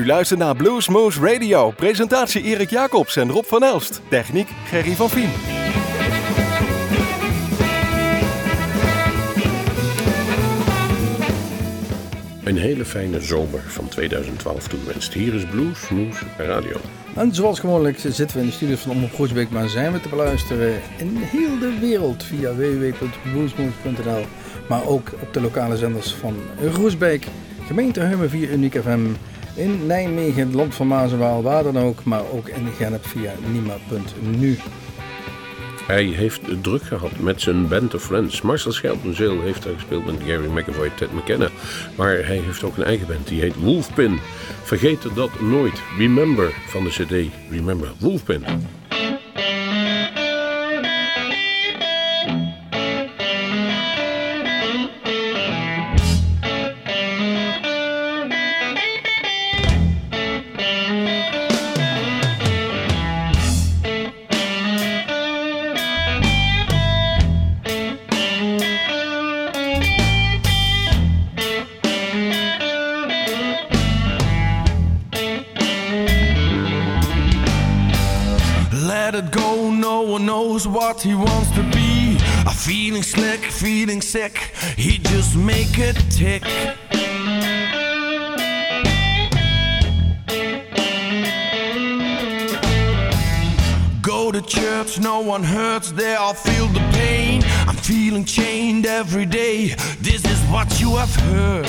U luistert naar Bluesmoose Radio. Presentatie Erik Jacobs en Rob van Elst. Techniek Gerry van Vien. Een hele fijne zomer van 2012 toewenst. Hier is Bluesmoose Radio. En zoals gewoonlijk zitten we in de studio van Omroep Groesbeek, maar zijn we te beluisteren in heel de wereld via www.bluesmoose.nl. Maar ook op de lokale zenders van Groesbeek, gemeente Heumen via Uniek FM, in Nijmegen, het land van Maas en Waal, waar dan ook, maar ook in Gennep via nima.nu. Hij heeft druk gehad met zijn band of friends. Marcel Schelpenzeel heeft daar gespeeld met Gary McAvoy, Ted McKenna. Maar hij heeft ook een eigen band, die heet Wolfpin. Vergeet dat nooit. Remember van de cd. Remember, Wolfpin. What he wants to be. A feeling slick, feeling sick, he just make it tick. Go to church, no one hurts, there. I feel the pain. I'm feeling chained every day, this is what you have heard.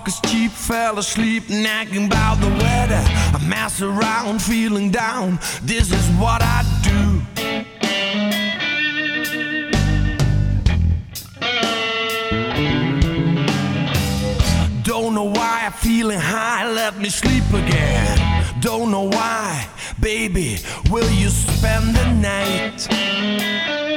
Talk is cheap, fell asleep, nagging about the weather. I mess around, feeling down. This is what I do. Don't know why I'm feeling high, let me sleep again. Don't know why, baby, will you spend the night?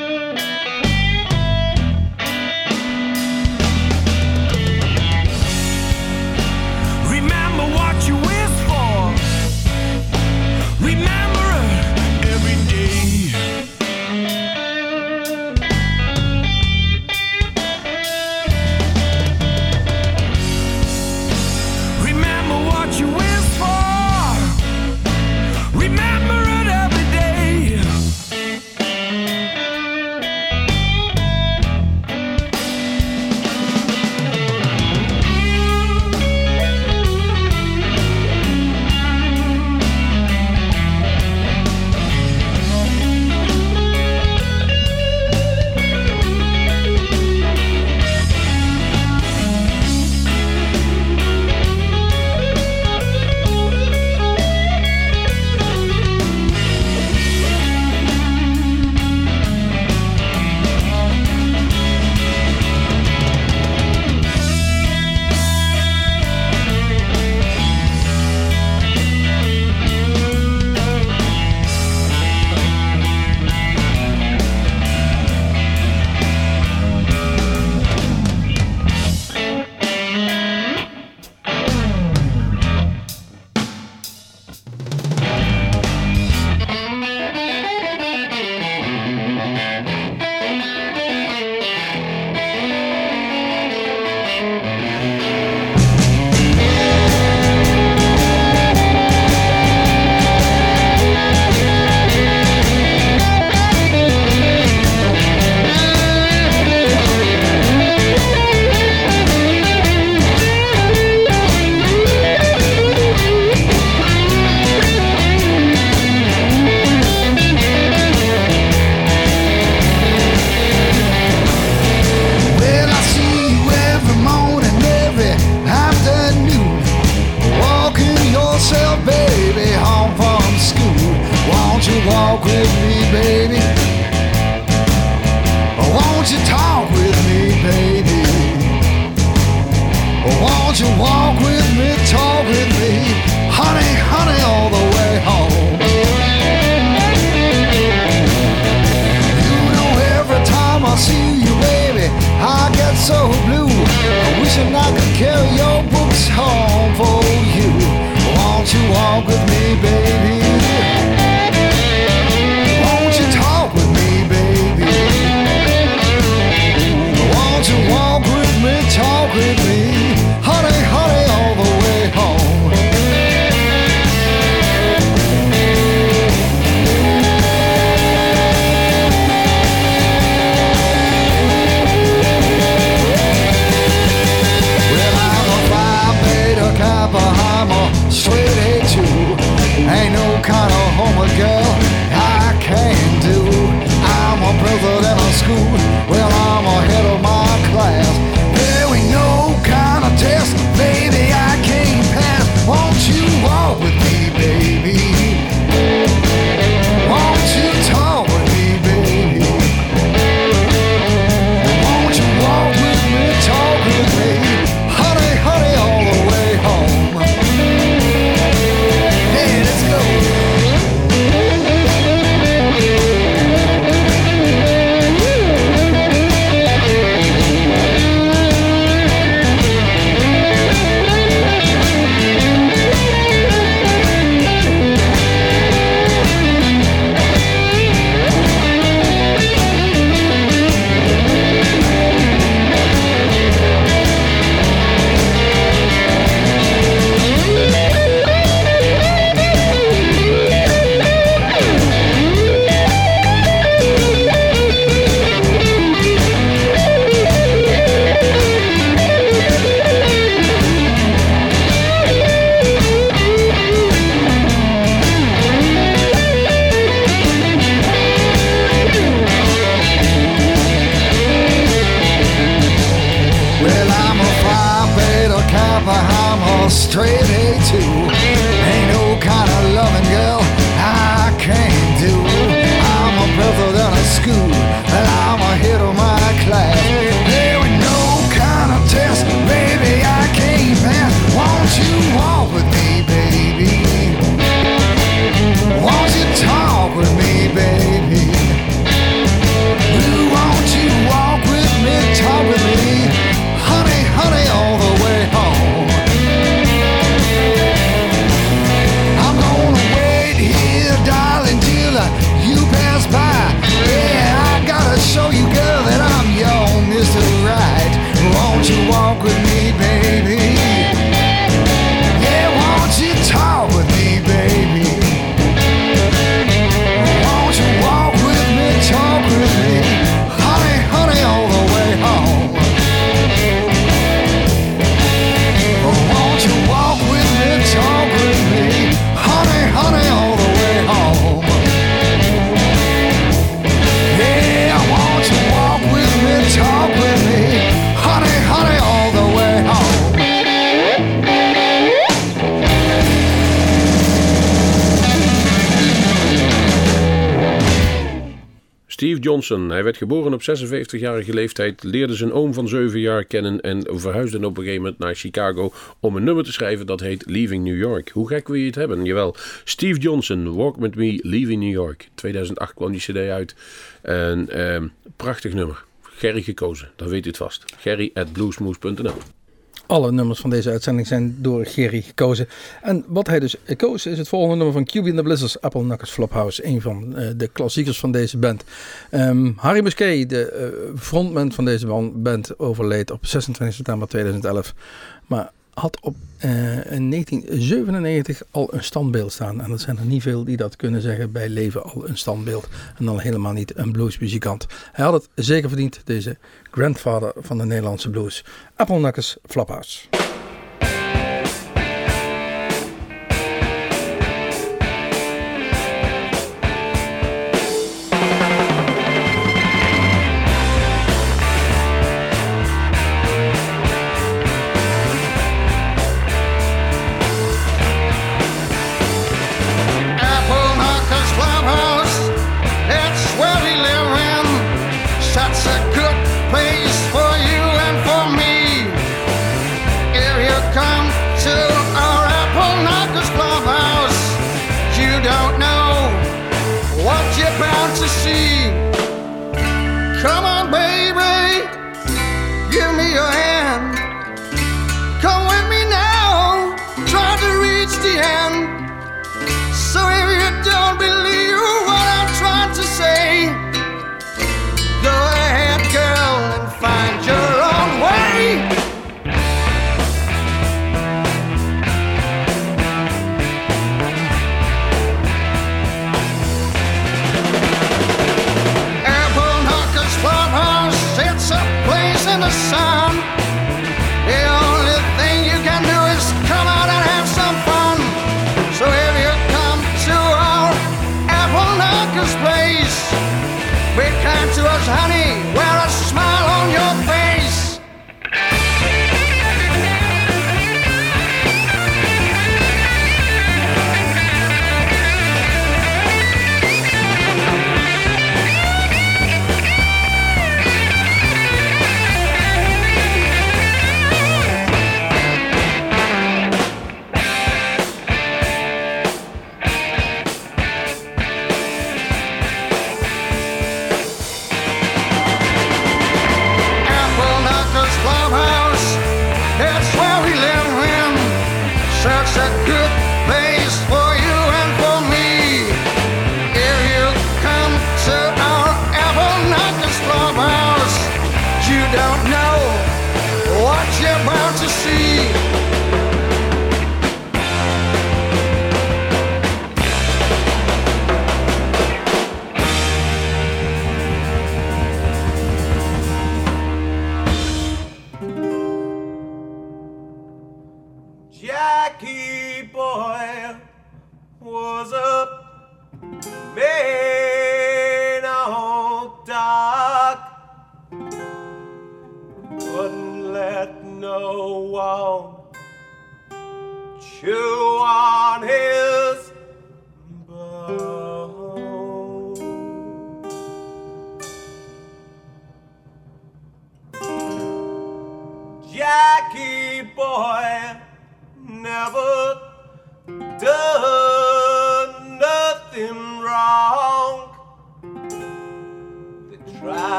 Hij werd geboren op 56-jarige leeftijd, leerde zijn oom van 7 jaar kennen en verhuisde op een gegeven moment naar Chicago om een nummer te schrijven dat heet Leaving New York. Hoe gek wil je het hebben? Jawel, Steve Johnson, Walk With Me, Leaving New York. 2008 kwam die cd uit. En ehm, prachtig nummer. Gerry gekozen, dan weet u het vast. Gerry at bluesmoose.nl Alle nummers van deze uitzending zijn door Gerry gekozen. En wat hij dus koos is het volgende nummer van QB and the Blizzards, Apple Knuckles Flophouse. Een van eh, de klassiekers van deze band. Ehm, Harry Musquet, de eh, frontman van deze band, overleed op 26 september 2011. Maar had op, eh, in 1997 al een standbeeld staan. En dat zijn er niet veel die dat kunnen zeggen bij leven al een standbeeld. En dan helemaal niet een bluesmuzikant. Hij had het zeker verdiend, deze grandfather van de Nederlandse blues. Apple Knuckles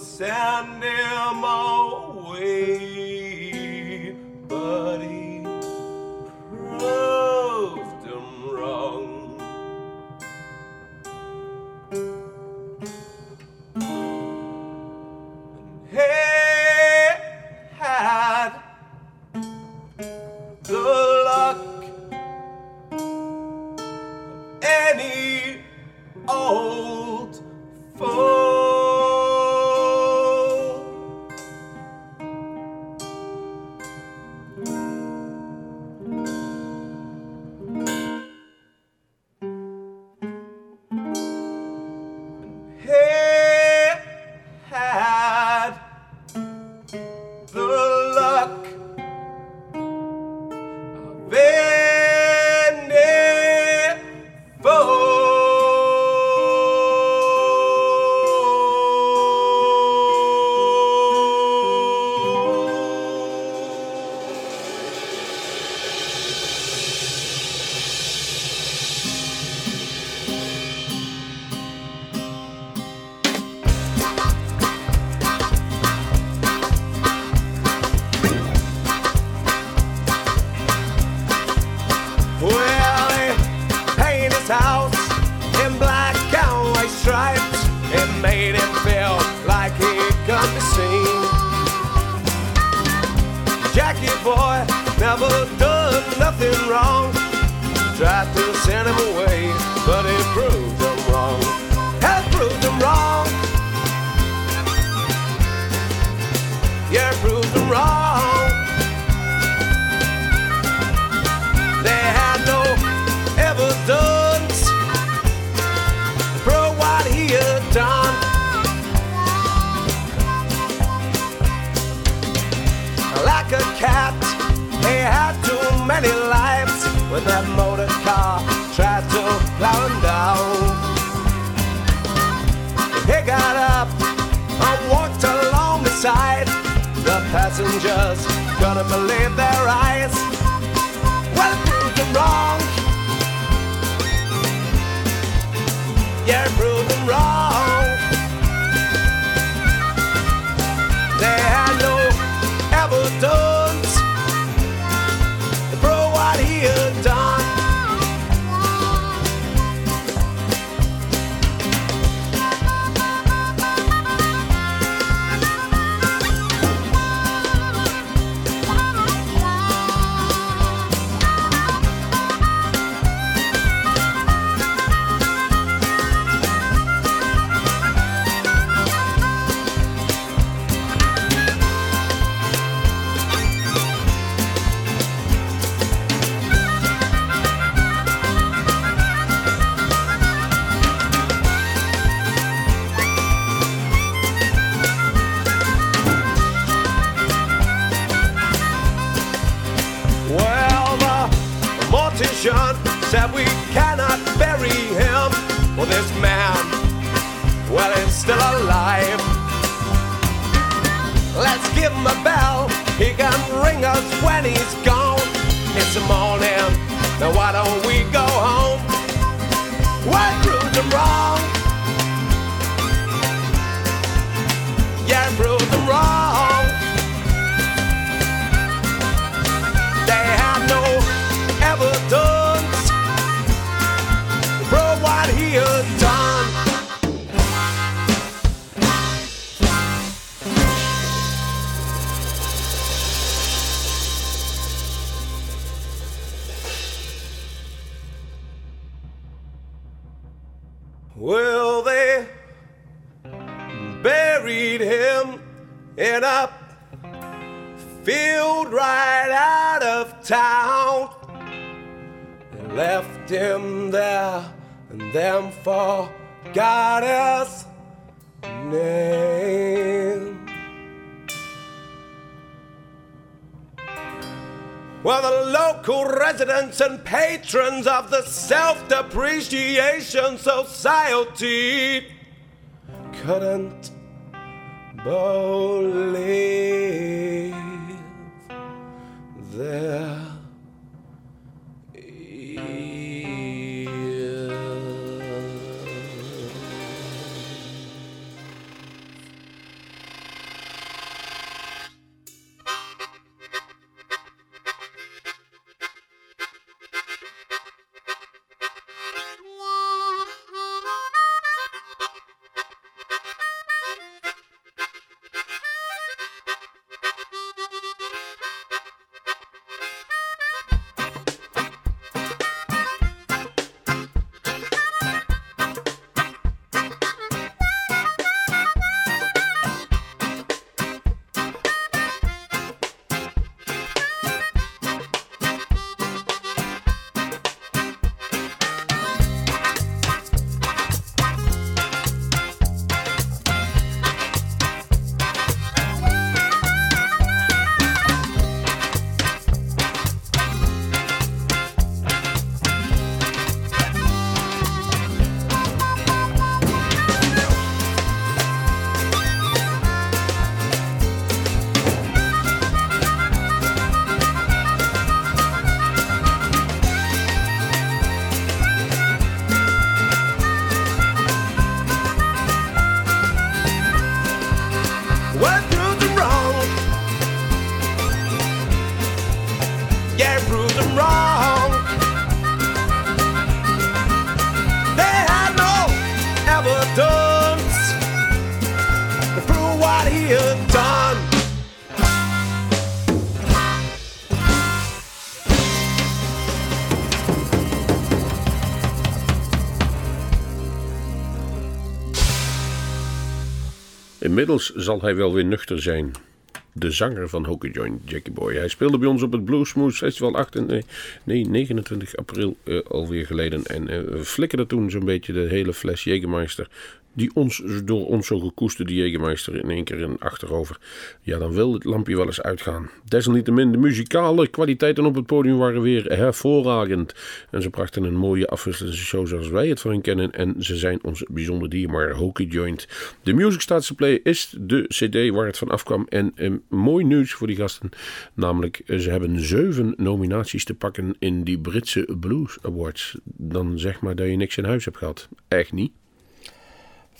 send him away. many lives when that motor car tried to plow him down. He got up and walked along the side. The passengers gonna believe their eyes. Well, proved wrong. Yeah, proved wrong. They had no ever done. Cause when he's gone, it's the morning. Now why don't we go home? What proved him wrong? goddess name. Well, the local residents and patrons of the Self Depreciation Society couldn't believe there. Inmiddels zal hij wel weer nuchter zijn. De zanger van Hockey Joint, Jackie Boy. Hij speelde bij ons op het Blue Smooth Festival 8 en, nee, nee, 29 april eh, alweer geleden. En eh, flikkerde toen zo'n beetje de hele fles Jägermeister. Die ons, door ons zo gekoesterde Jägermeister in één keer in achterover. Ja, dan wil het lampje wel eens uitgaan. Desalniettemin, de muzikale kwaliteiten op het podium waren weer hervorragend. En ze brachten een mooie afwisselende show zoals wij het van hen kennen. En ze zijn ons bijzonder dierbaar Hockey Joint. De Music Starts to Play is de cd waar het van afkwam. En eh, mooi nieuws voor die gasten. Namelijk, eh, ze hebben zeven nominaties te pakken in die Britse Blues Awards. Dan zeg maar dat je niks in huis hebt gehad. Echt niet.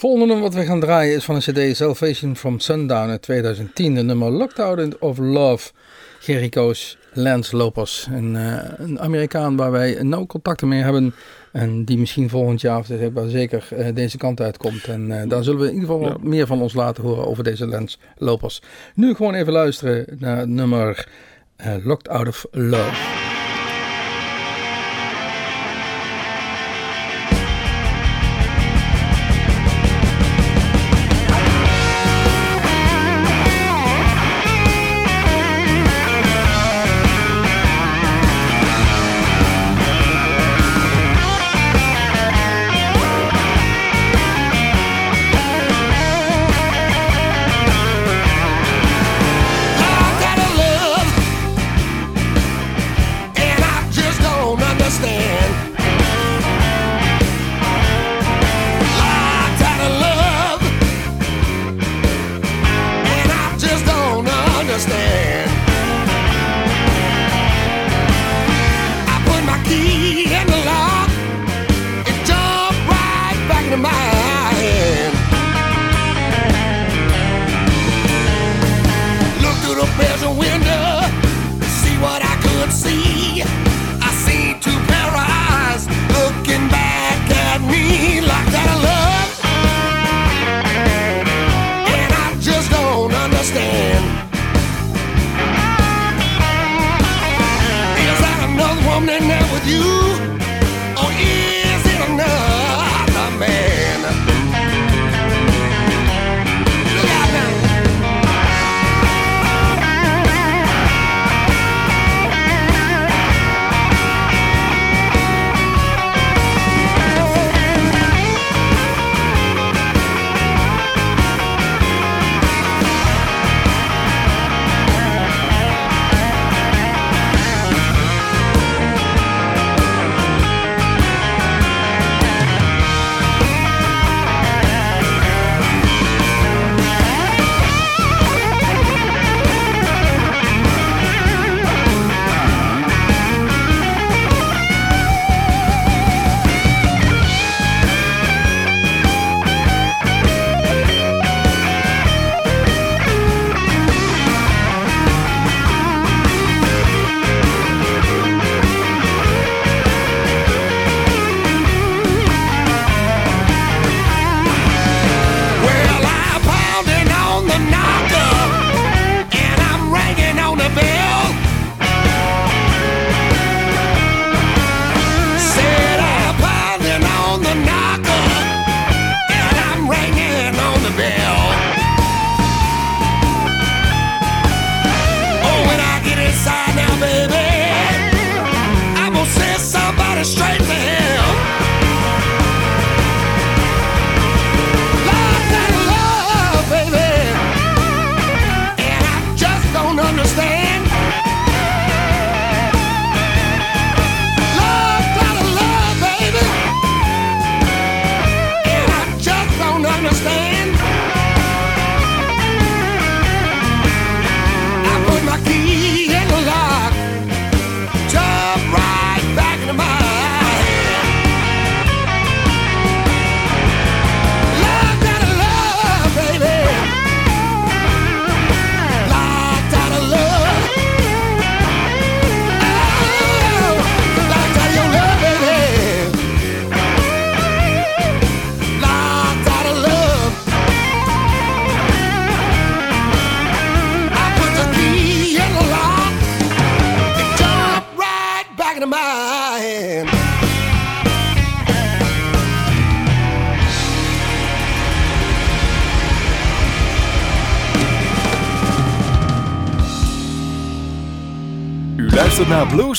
Volgende nummer wat we gaan draaien is van een cd Salvation from Sundown uit 2010. De nummer Locked Out of Love. Jericho's Lance Lopez. Een, eh, een Amerikaan waar wij nauw contacten mee hebben. En die misschien volgend jaar, of dit zeker, eh, deze kant uitkomt. En eh, dan zullen we in ieder geval wat meer van ons laten horen over deze Lance Lopez. Nu gewoon even luisteren naar het nummer Locked Out of Love.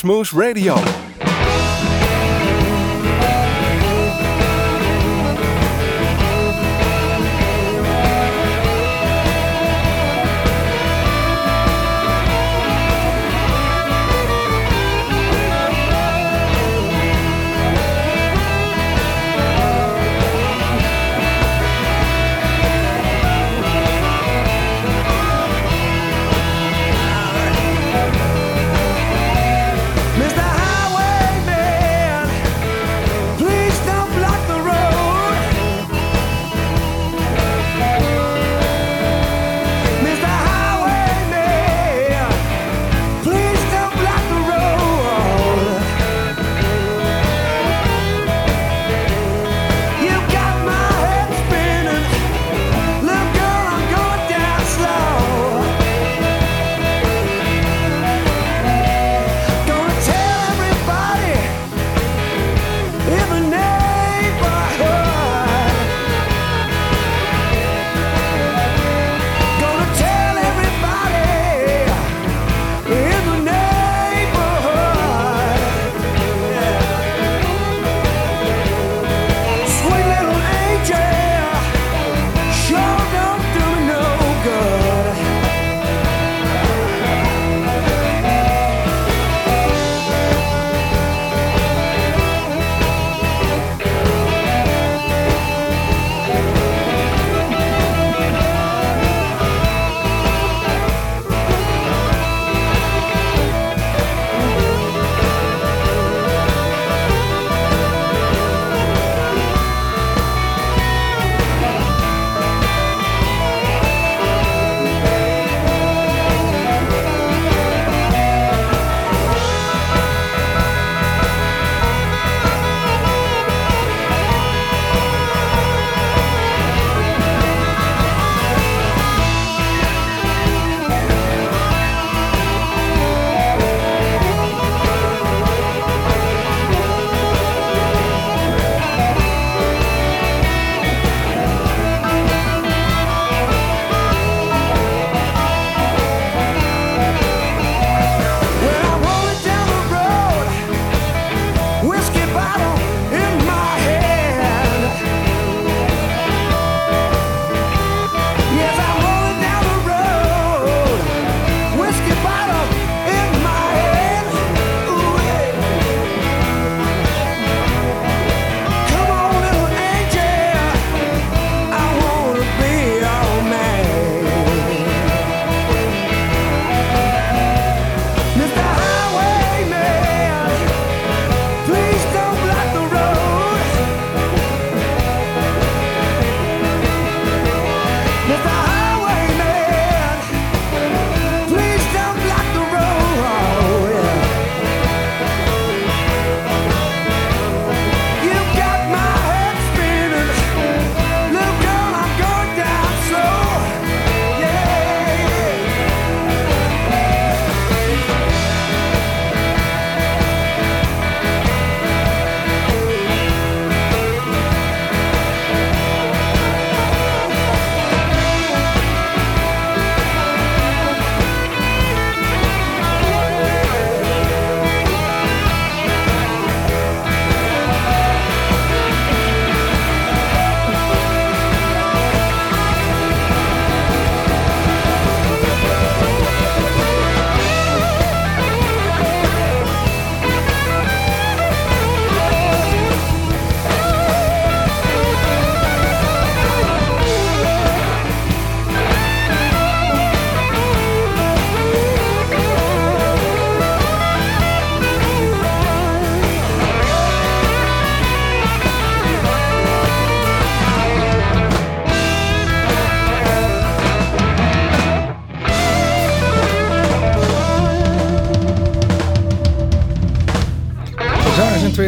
Cosmos Radio.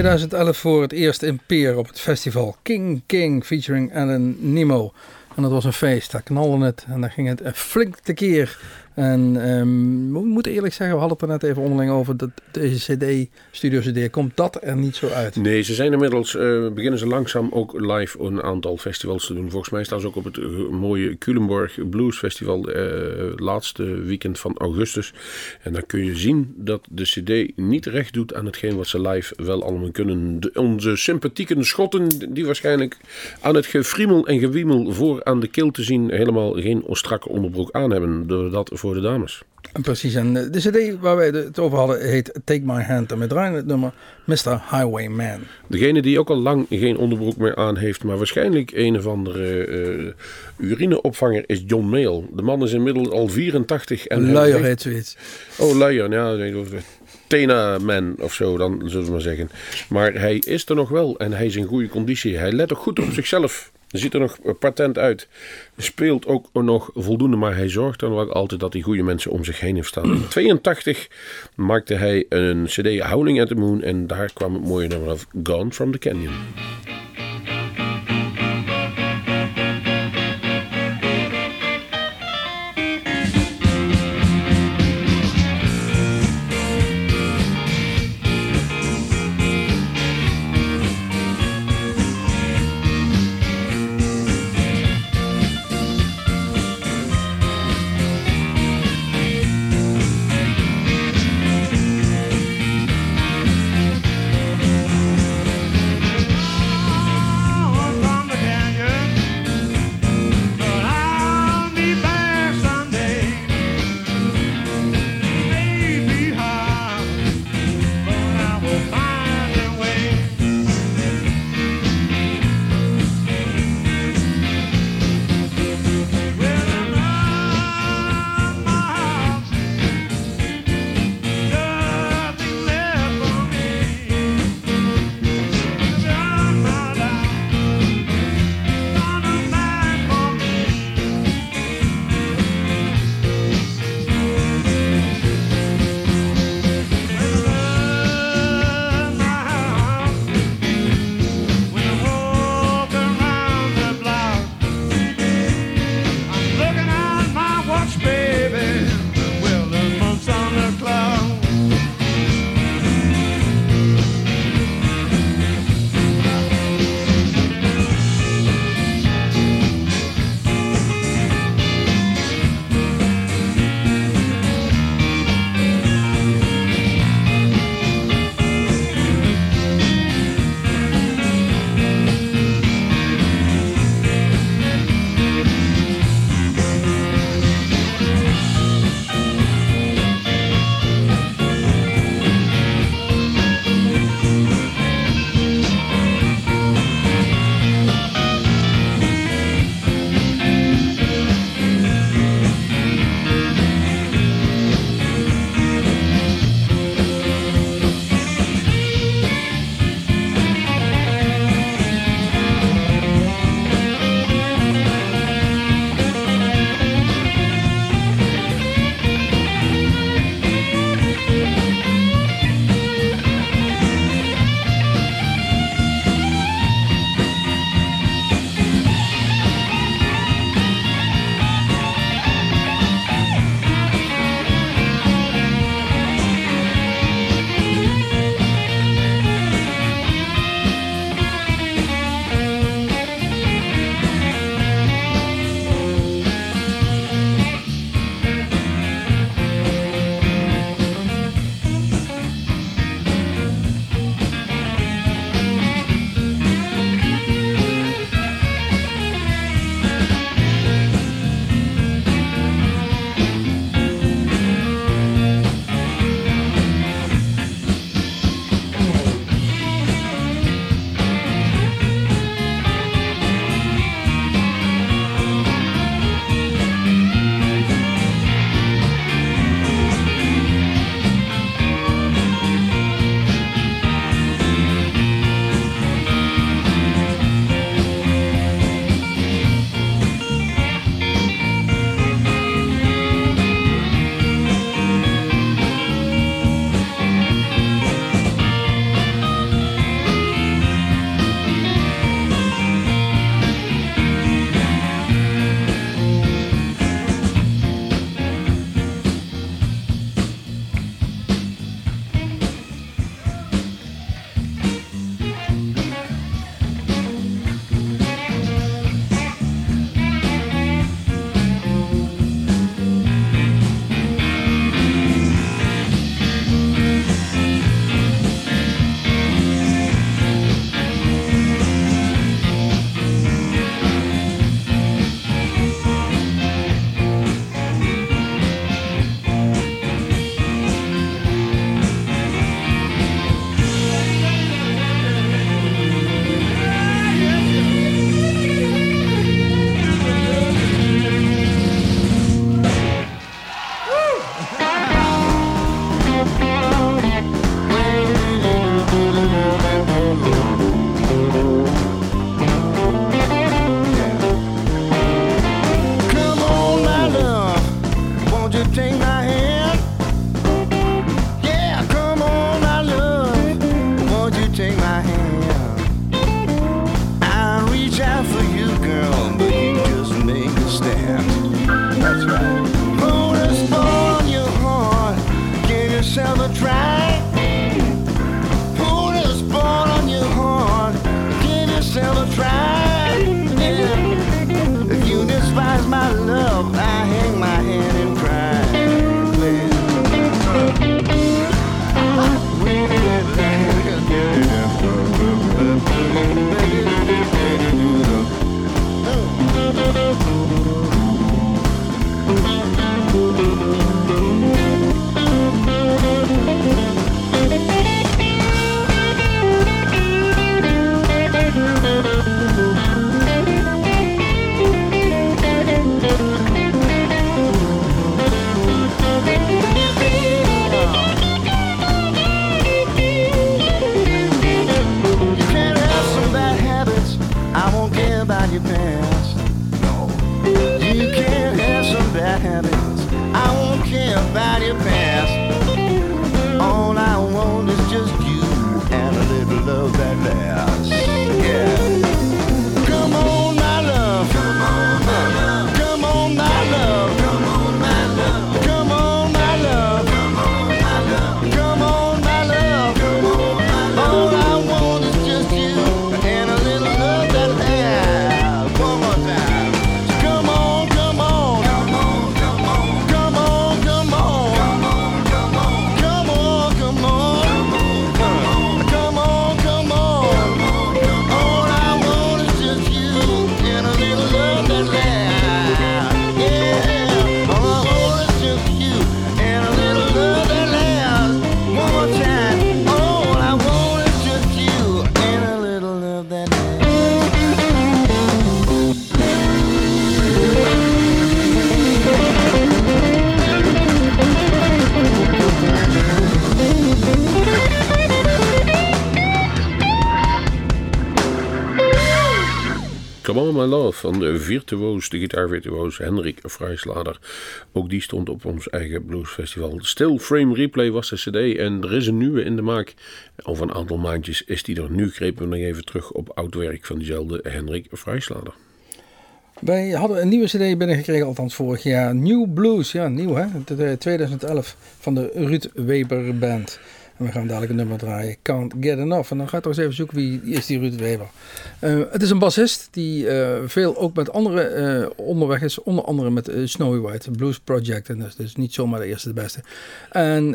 2011 voor het eerst in Peer op het festival King King featuring Alan Nemo. En dat was een feest, daar knalde het en daar ging het flink tekeer. En ehm, we moeten eerlijk zeggen, we hadden het er net even onderling over, dat deze CD, Studio CD, komt dat er niet zo uit. Nee, ze zijn inmiddels, eh, beginnen ze langzaam ook live een aantal festivals te doen. Volgens mij staan ze ook op het eh, mooie Culemborg Blues Festival, eh, laatste weekend van augustus. En dan kun je zien dat de CD niet recht doet aan hetgeen wat ze live wel allemaal kunnen. De, onze sympathieke schotten, die waarschijnlijk aan het gefriemel en gewiemel voor aan de keel te zien, helemaal geen strakke onderbroek aan hebben. Doordat voor de dames. Precies, en de cd waar wij het over hadden heet Take My Hand. En we draaien het nummer Mr. Highwayman. Degene die ook al lang geen onderbroek meer aan heeft, maar waarschijnlijk een of andere uh, urineopvanger is John Mayle. De man is inmiddels al 84. En luier heet zoiets. Oh, luier, ja. Tena Man of zo, dan zullen we maar zeggen. Maar hij is er nog wel en hij is in goede conditie. Hij let ook goed op zichzelf. Ziet er nog patent uit. Speelt ook nog voldoende, maar hij zorgt dan ook altijd dat hij goede mensen om zich heen heeft staan. In 82 maakte hij een CD Howling at the Moon en daar kwam het mooie nummer af Gone from the Canyon. My van de virtuoos, de gitaarvirtuoos Henrik Vrijslader. Ook die stond op ons eigen bluesfestival. Still Frame Replay was de cd en er is een nieuwe in de maak. Over een aantal maandjes is die er. Nu grepen we nog even terug op oud werk van diezelfde Henrik Vrijslader. Wij hadden een nieuwe CD binnengekregen, althans vorig jaar. New Blues, ja, nieuw hè. De 2011 van de Ruud Weber Band. We gaan dadelijk een nummer draaien. Can't Get Enough. En dan ga ik toch eens even zoeken wie is die Ruud Weber. Uh, het is een bassist die uh, veel ook met anderen uh, onderweg is. Onder andere met Snowy White, Blues Project. En dat is dus niet zomaar de eerste de beste. En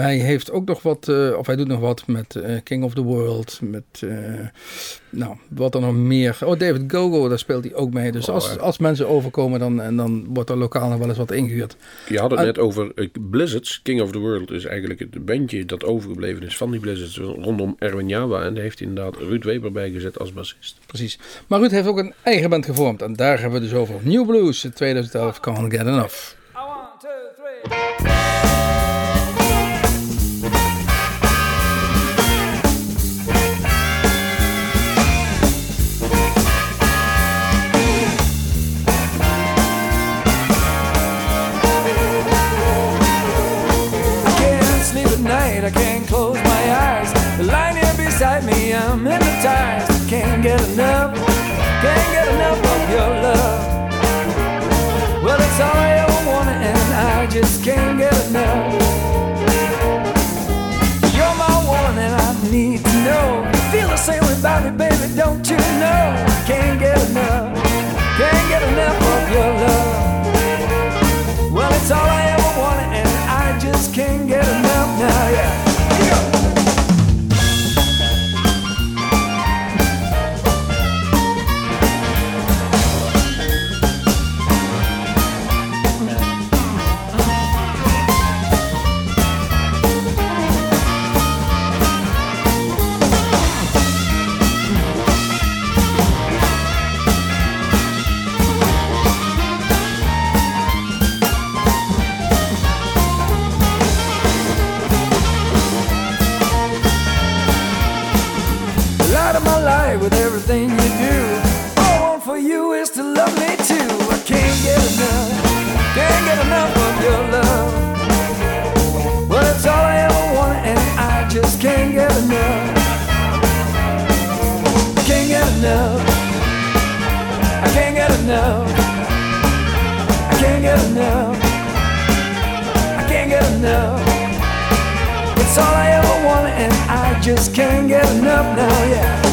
hij heeft ook nog wat, of hij doet nog wat met King of the World. Met, nou, wat er nog meer. Oh, David Gogo, daar speelt hij ook mee. Dus Oh, als, als mensen overkomen, dan, en dan wordt er lokaal nog wel eens wat ingehuurd. Je had het net over eh, Blizzards. King of the World is eigenlijk het bandje dat overgebleven is van die Blizzards rondom Erwin Jawa. En daar heeft hij inderdaad Ruud Weber bijgezet als bassist. Precies. Maar Ruud heeft ook een eigen band gevormd. En daar hebben we dus over. New Blues 2011, Can't Get Enough. One, two, three. Here me, I'm hypnotized. Can't get enough, can't get enough of your love. Well, it's all I ever wanted, and I just can't get enough. You're my one, and I need to know. Feel the same way about me, baby, don't you know? Can't get enough, can't get enough of your love. Well, it's all I ever wanted, and I just can't get enough now, yeah. Everything you do. All I want for you is to love me too. I can't get enough, can't get enough of your love. Well, it's all I ever wanted, and I just can't get enough. I can't get enough. I can't get enough. I can't get enough. I can't get enough. It's all I ever wanted, and I just can't get enough now, yeah.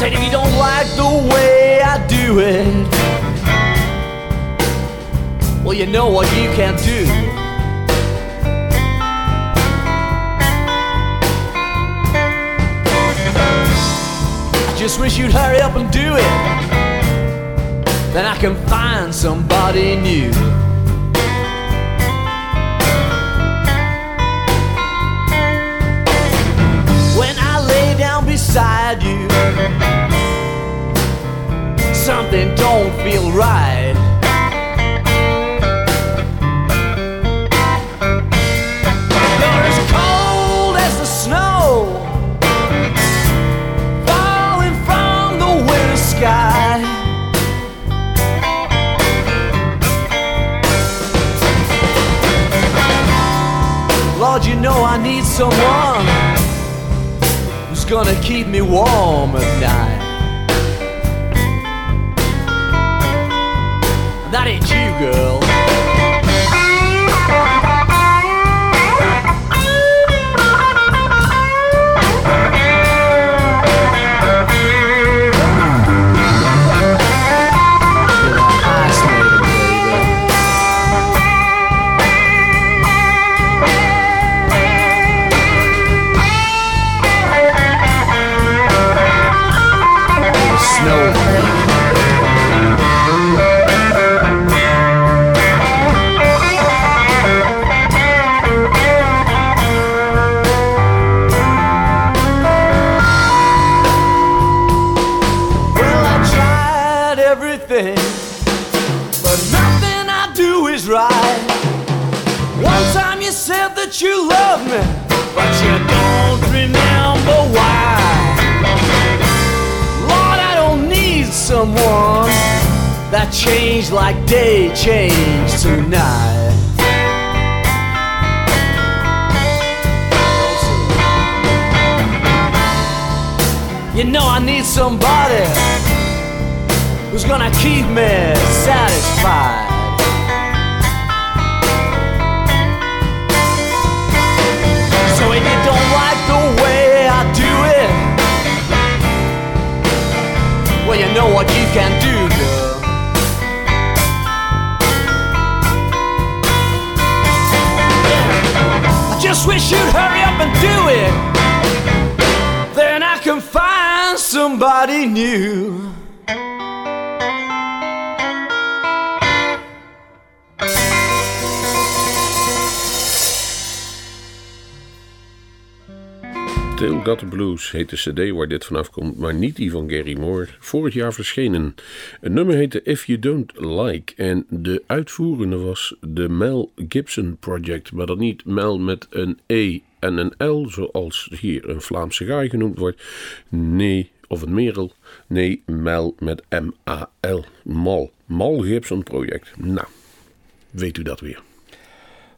Said if you don't like the way I do it, well, you know what you can't do. I just wish you'd hurry up and do it. Then I can find somebody new. Beside you, something don't feel right. You're as cold as the snow falling from the winter sky. Lord, you know I need someone gonna keep me warm at night. That ain't you, girl. Is right. One time you said that you love me, but you don't remember why. Lord, I don't need someone that changed like day changed tonight. You know I need somebody who's gonna keep me satisfied. If you don't like the way I do it, well, you know what you can do, girl. I just wish you'd hurry up and do it. Then I can find somebody new. Still Got the Blues heet de cd waar dit vanaf komt, maar niet die van Gary Moore. Vorig jaar verschenen. Het nummer heette If You Don't Like en de uitvoerende was de Mel Gibson Project, maar dat niet Mel met een E en een L, zoals hier een Vlaamse gaai genoemd wordt. Nee, of een merel. Nee, Mel met M-A-L. Mal. Mal Gibson Project. Nou, weet u dat weer.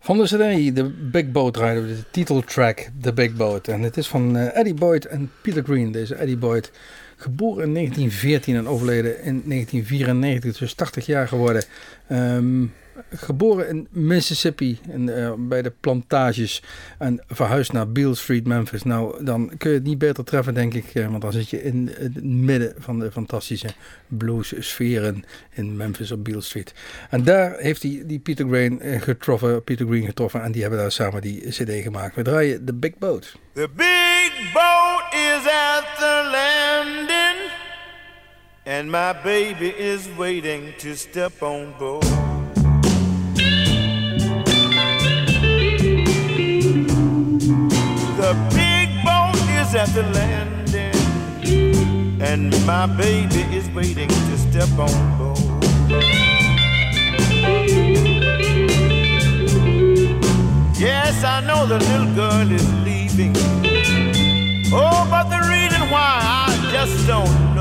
Van de CD, de Big Boat rijden we de titeltrack The Big Boat. En het is van eh, Eddie Boyd en Peter Green. Deze Eddie Boyd, geboren in 1914 en overleden in 1994, dus 80 jaar geworden. Ehm, geboren in Mississippi, in, eh, bij de plantages. En verhuisd naar Beale Street, Memphis. Nou, dan kun je het niet beter treffen, denk ik. eh, want dan zit je in het midden van de fantastische blues sferen in Memphis op Beale Street. En daar heeft hij die Peter Green eh, getroffen, Peter Green getroffen. En die hebben daar samen die cd gemaakt. We draaien The Big Boat. The big boat is at the landing, and my baby is waiting to step on board. At the landing, and my baby is waiting to step on board. Yes, I know the little girl is leaving. Oh, but the reason why I just don't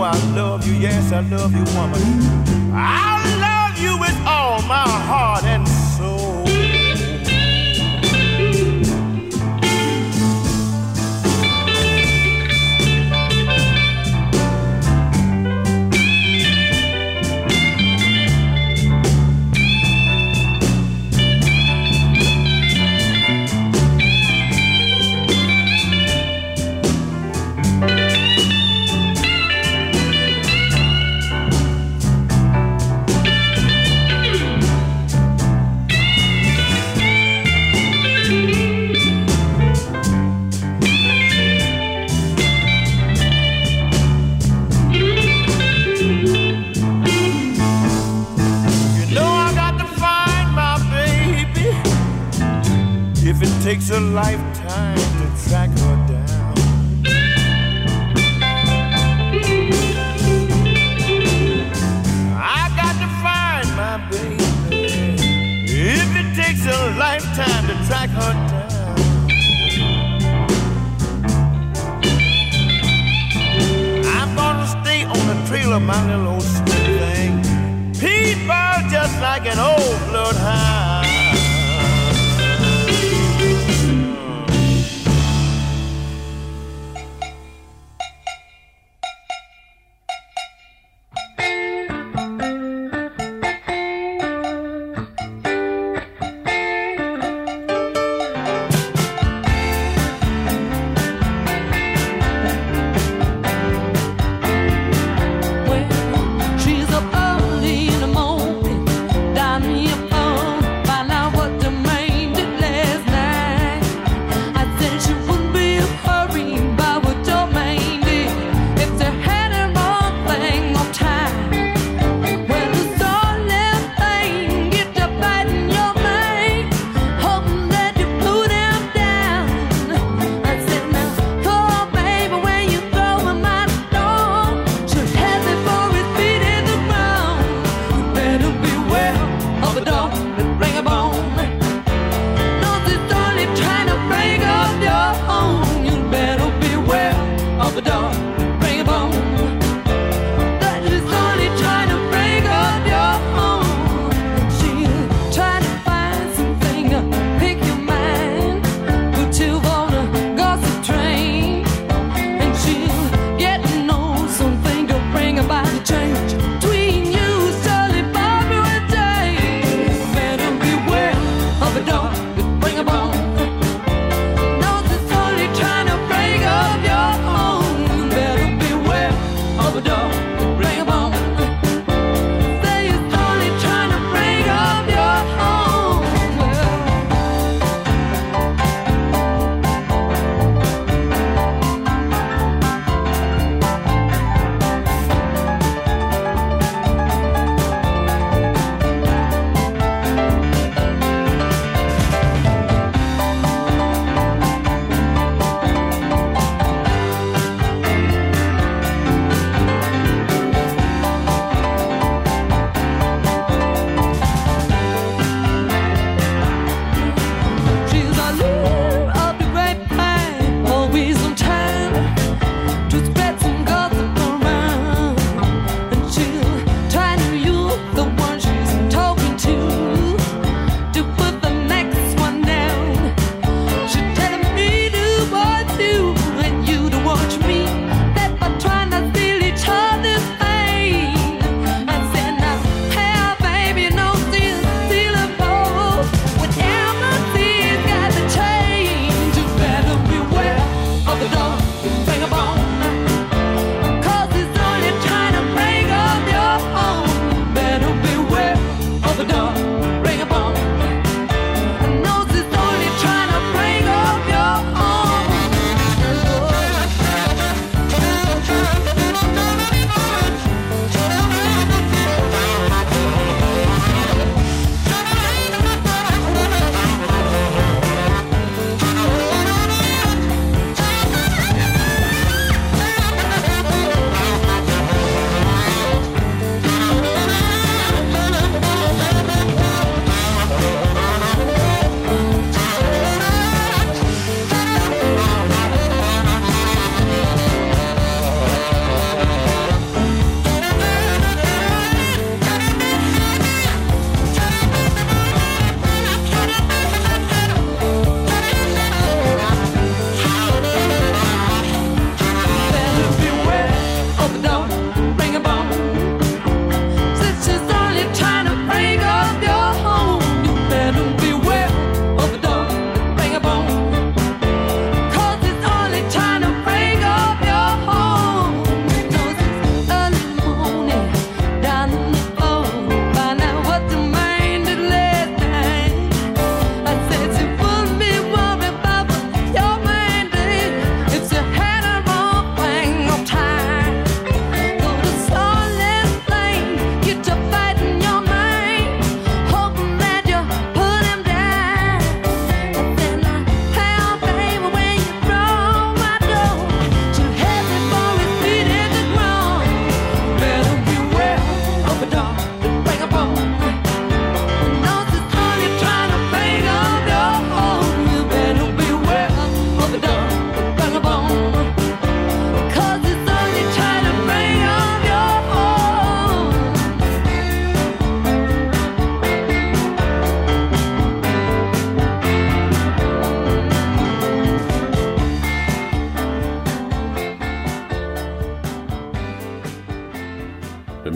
know I love you, yes, I love you, woman. I love you with all my heart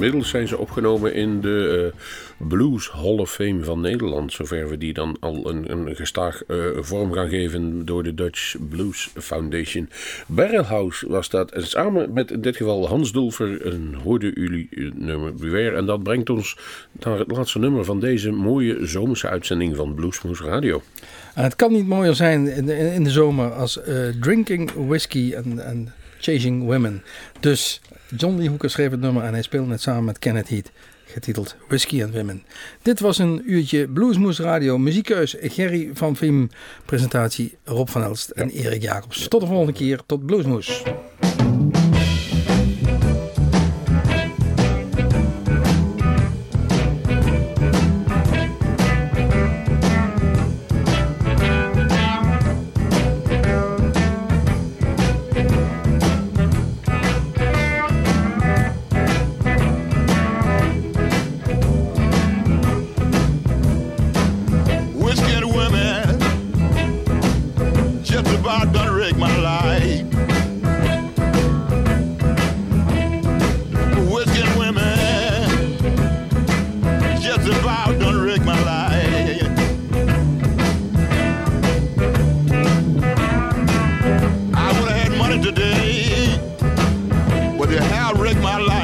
Inmiddels zijn ze opgenomen in de uh, Blues Hall of Fame van Nederland. Zover we die dan al een, een gestaag uh, vorm gaan geven door de Dutch Blues Foundation. Barrelhouse was dat. En samen met in dit geval Hans Dulfer een hoorden jullie nummer Beware. En dat brengt ons naar het laatste nummer van deze mooie zomerse uitzending van Bluesmoes Radio. En het kan niet mooier zijn in de, zomer als Drinking Whiskey en Chasing Women. Dus John Lee Hooker schreef het nummer en hij speelde het samen met Kenneth Heat. Getiteld Whiskey and Women. Dit was een uurtje Bluesmoes Radio. Muziekkeus Gerry van Viem. Presentatie Rob van Elst en Erik Jacobs. Tot de volgende keer. Tot Bluesmoes. Well, you have my life.